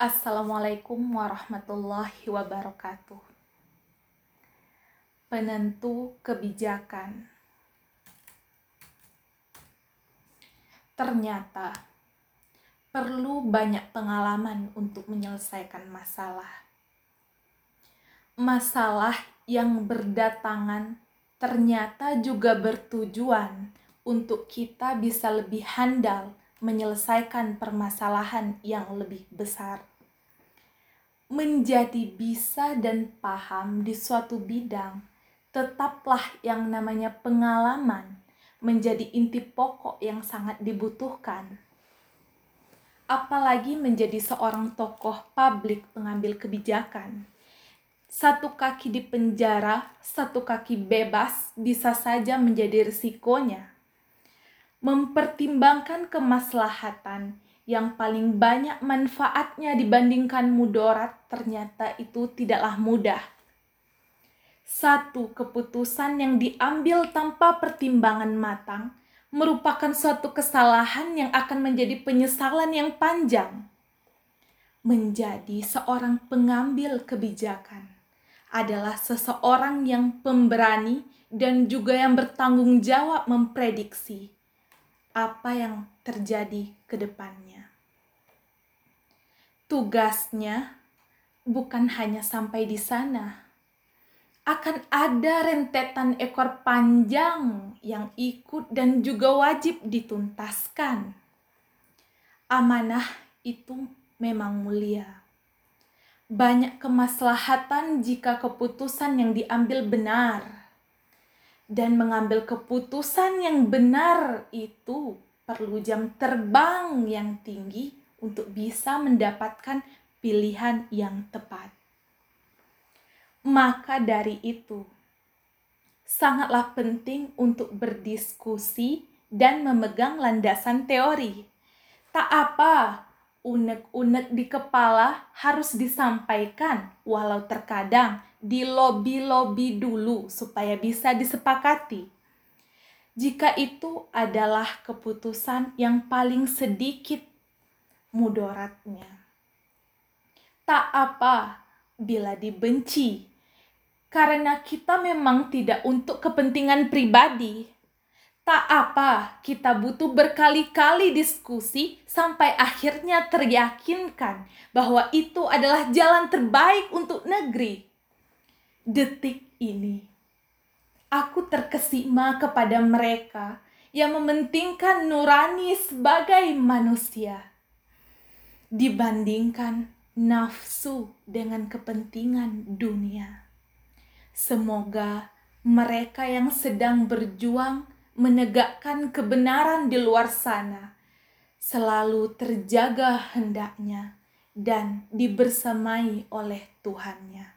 Assalamualaikum warahmatullahi wabarakatuh. Penentu kebijakan. Ternyata perlu banyak pengalaman untuk menyelesaikan masalah. Masalah yang berdatangan ternyata juga bertujuan untuk kita bisa lebih handal menyelesaikan permasalahan yang lebih besar menjadi bisa dan paham di suatu bidang, tetaplah yang namanya pengalaman menjadi inti pokok yang sangat dibutuhkan. Apalagi menjadi seorang tokoh publik pengambil kebijakan. Satu kaki di penjara, satu kaki bebas bisa saja menjadi risikonya. Mempertimbangkan kemaslahatan yang paling banyak manfaatnya dibandingkan mudarat ternyata itu tidaklah mudah. Satu keputusan yang diambil tanpa pertimbangan matang merupakan suatu kesalahan yang akan menjadi penyesalan yang panjang. Menjadi seorang pengambil kebijakan adalah seseorang yang pemberani dan juga yang bertanggung jawab memprediksi apa yang terjadi ke depannya. Tugasnya bukan hanya sampai di sana, akan ada rentetan ekor panjang yang ikut dan juga wajib dituntaskan. Amanah itu memang mulia. Banyak kemaslahatan jika keputusan yang diambil benar dan mengambil keputusan yang benar itu perlu jam terbang yang tinggi untuk bisa mendapatkan pilihan yang tepat. Maka dari itu, sangatlah penting untuk berdiskusi dan memegang landasan teori. Tak apa, unek-unek di kepala harus disampaikan, walau terkadang di lobi-lobi dulu supaya bisa disepakati. Jika itu adalah keputusan yang paling sedikit mudaratnya. Tak apa bila dibenci, karena kita memang tidak untuk kepentingan pribadi. Tak apa, kita butuh berkali-kali diskusi sampai akhirnya teryakinkan bahwa itu adalah jalan terbaik untuk negeri detik ini. Aku terkesima kepada mereka yang mementingkan nurani sebagai manusia dibandingkan nafsu dengan kepentingan dunia. Semoga mereka yang sedang berjuang menegakkan kebenaran di luar sana selalu terjaga hendaknya dan dibersamai oleh Tuhannya.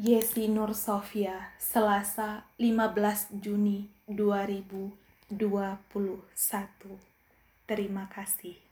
Yesi Nur Sofia, Selasa 15 Juni 2021. Terima kasih.